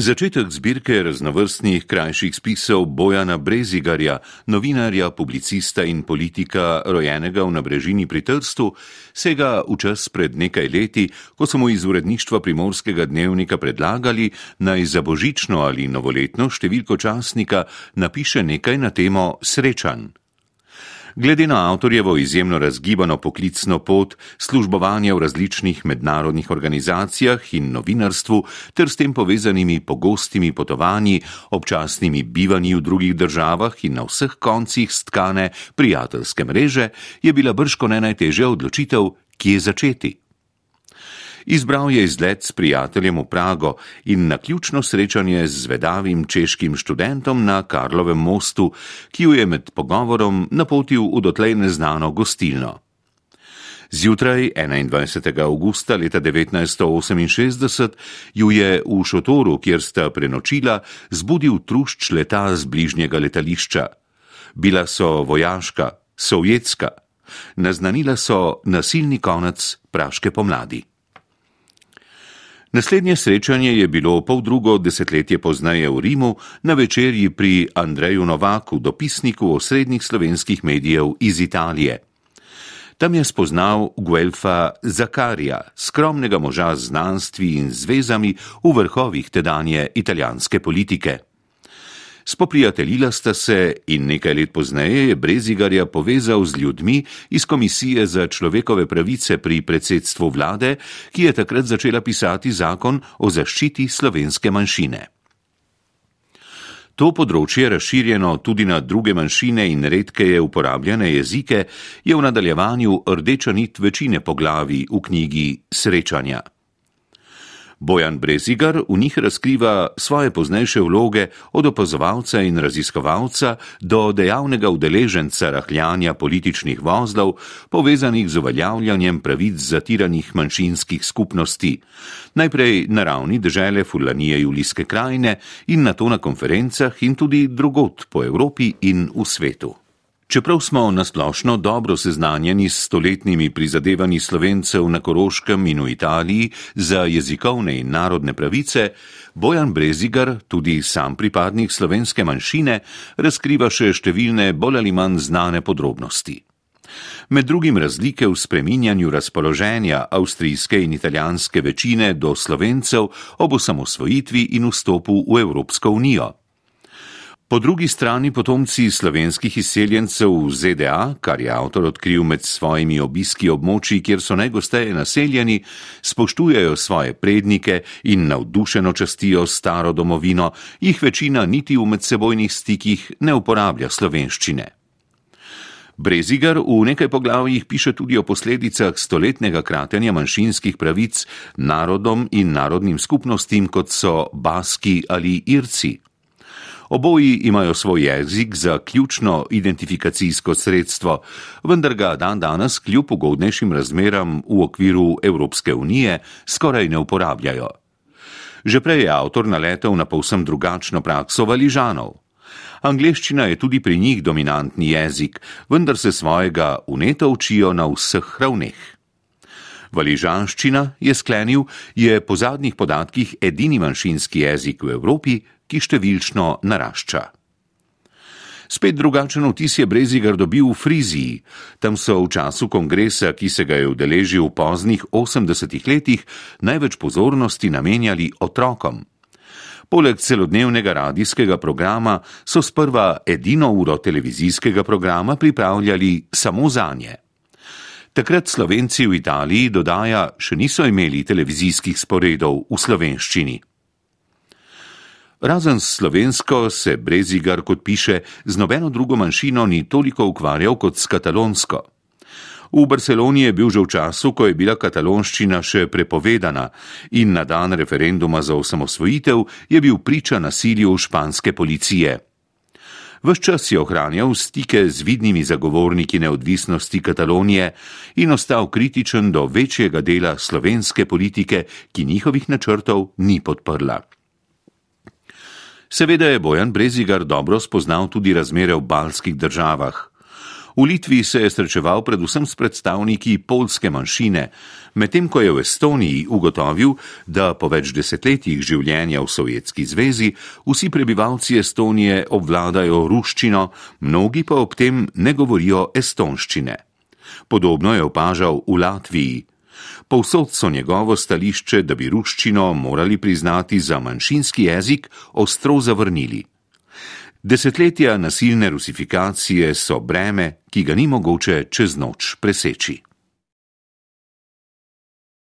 Začetek zbirke raznovrstnih krajših spisov Bojana Brezigarja, novinarja, publicista in politika, rojenega v nabrežini pri Trstu, sega v čas pred nekaj leti, ko so mu iz uredništva primorskega dnevnika predlagali, naj za božično ali novoletno številko časnika napiše nekaj na temo srečanj. Glede na avtorjevo izjemno razgibano poklicno pot, službovanja v različnih mednarodnih organizacijah in novinarstvu ter s tem povezanimi pogostimi potovanji, občasnimi bivanji v drugih državah in na vseh koncih stkane prijateljske mreže, je bila brško ne najtežja odločitev, kje začeti. Izbral je izlet s prijateljem v Prago in na ključno srečanje z vedavim češkim študentom na Karlovem mostu, ki jo je med pogovorom napotil v dotlej neznano gostilno. Zjutraj 21. augusta leta 1968 ju je v šotoru, kjer sta prenočila, zbudil trušč leta z bližnjega letališča. Bila so vojaška, sovjetska, naznanila so nasilni konec praške pomladi. Naslednje srečanje je bilo pol drugo desetletje pozneje v Rimu na večerji pri Andreju Novaku, dopisniku osrednjih slovenskih medijev iz Italije. Tam je spoznal Guelfa Zakarija, skromnega moža z znanstvi in zvezami v vrhovih tedanje italijanske politike. Spoprijateljila sta se in nekaj let pozneje je Brezigarja povezal z ljudmi iz Komisije za človekove pravice pri predsedstvu vlade, ki je takrat začela pisati zakon o zaščiti slovenske manjšine. To področje, razširjeno tudi na druge manjšine in redkeje uporabljene jezike, je v nadaljevanju rdeča nit večine poglavi v knjigi Srečanja. Bojan Brezigar v njih razkriva svoje poznejše vloge od opazovalca in raziskovalca do dejavnega udeleženca rahljanja političnih vozlov, povezanih z uveljavljanjem pravic zatiranih manjšinskih skupnosti, najprej na ravni države Fulanije Julijske krajine in na to na konferencah in tudi drugot po Evropi in v svetu. Čeprav smo nasplošno dobro seznanjeni s stoletnimi prizadevanji slovencev na Koroškem in v Italiji za jezikovne in narodne pravice, Bojan Brezigar, tudi sam pripadnik slovenske manjšine, razkriva še številne bolj ali manj znane podrobnosti. Med drugim razlike v spreminjanju razpoloženja avstrijske in italijanske večine do slovencev ob osamosvojitvi in vstopu v Evropsko unijo. Po drugi strani potomci slovenskih izseljencev v ZDA, kar je avtor odkril med svojimi obiski območji, kjer so najgosteje naseljeni, spoštujejo svoje prednike in navdušeno častijo staro domovino, jih večina niti v medsebojnih stikih ne uporablja slovenščine. Brezigar v nekaj poglavjih piše tudi o posledicah stoletnega kratenja manjšinskih pravic narodom in narodnim skupnostim, kot so Baski ali Irci. Oboji imajo svoj jezik za ključno identifikacijsko sredstvo, vendar ga dan danes kljub ugodnejšim razmeram v okviru Evropske unije skoraj ne uporabljajo. Že prej je avtor naletel na povsem drugačno prakso valižanov. Angleščina je tudi pri njih dominantni jezik, vendar se svojega uneto učijo na vseh ravneh. Valižanščina, je sklenil, je po zadnjih podatkih edini manjšinski jezik v Evropi, ki številčno narašča. Spet drugačen vtis je Brezigar dobil v Friziji. Tam so v času kongresa, ki se ga je udeležil v poznih 80-ih letih, največ pozornosti namenjali otrokom. Poleg celodnevnega radijskega programa so sprva edino uro televizijskega programa pripravljali samo za nje. Takrat Slovenci v Italiji, dodaja, še niso imeli televizijskih sporedov v slovenščini. Razen s slovensko se Brezigar, kot piše, z nobeno drugo manjšino ni toliko ukvarjal kot s katalonsko. V Barceloni je bil že v času, ko je bila katalonščina še prepovedana in na dan referenduma za osamosvojitev je bil priča nasilju španske policije. Ves čas je ohranjal stike z vidnimi zagovorniki neodvisnosti Katalonije in ostal kritičen do večjega dela slovenske politike, ki njihovih načrtov ni podprla. Seveda je Bojan Brezigar dobro spoznal tudi razmere v balskih državah. V Litvi se je srečeval predvsem s predstavniki polske manjšine, medtem ko je v Estoniji ugotovil, da po več desetletjih življenja v Sovjetski zvezi vsi prebivalci Estonije obvladajo ruščino, mnogi pa ob tem ne govorijo estonščine. Podobno je opažal v Latviji. Povsod so njegovo stališče, da bi ruščino morali priznati za manjšinski jezik, ostro zavrnili. Desetletja nasilne rusifikacije so breme, ki ga ni mogoče čez noč preseči.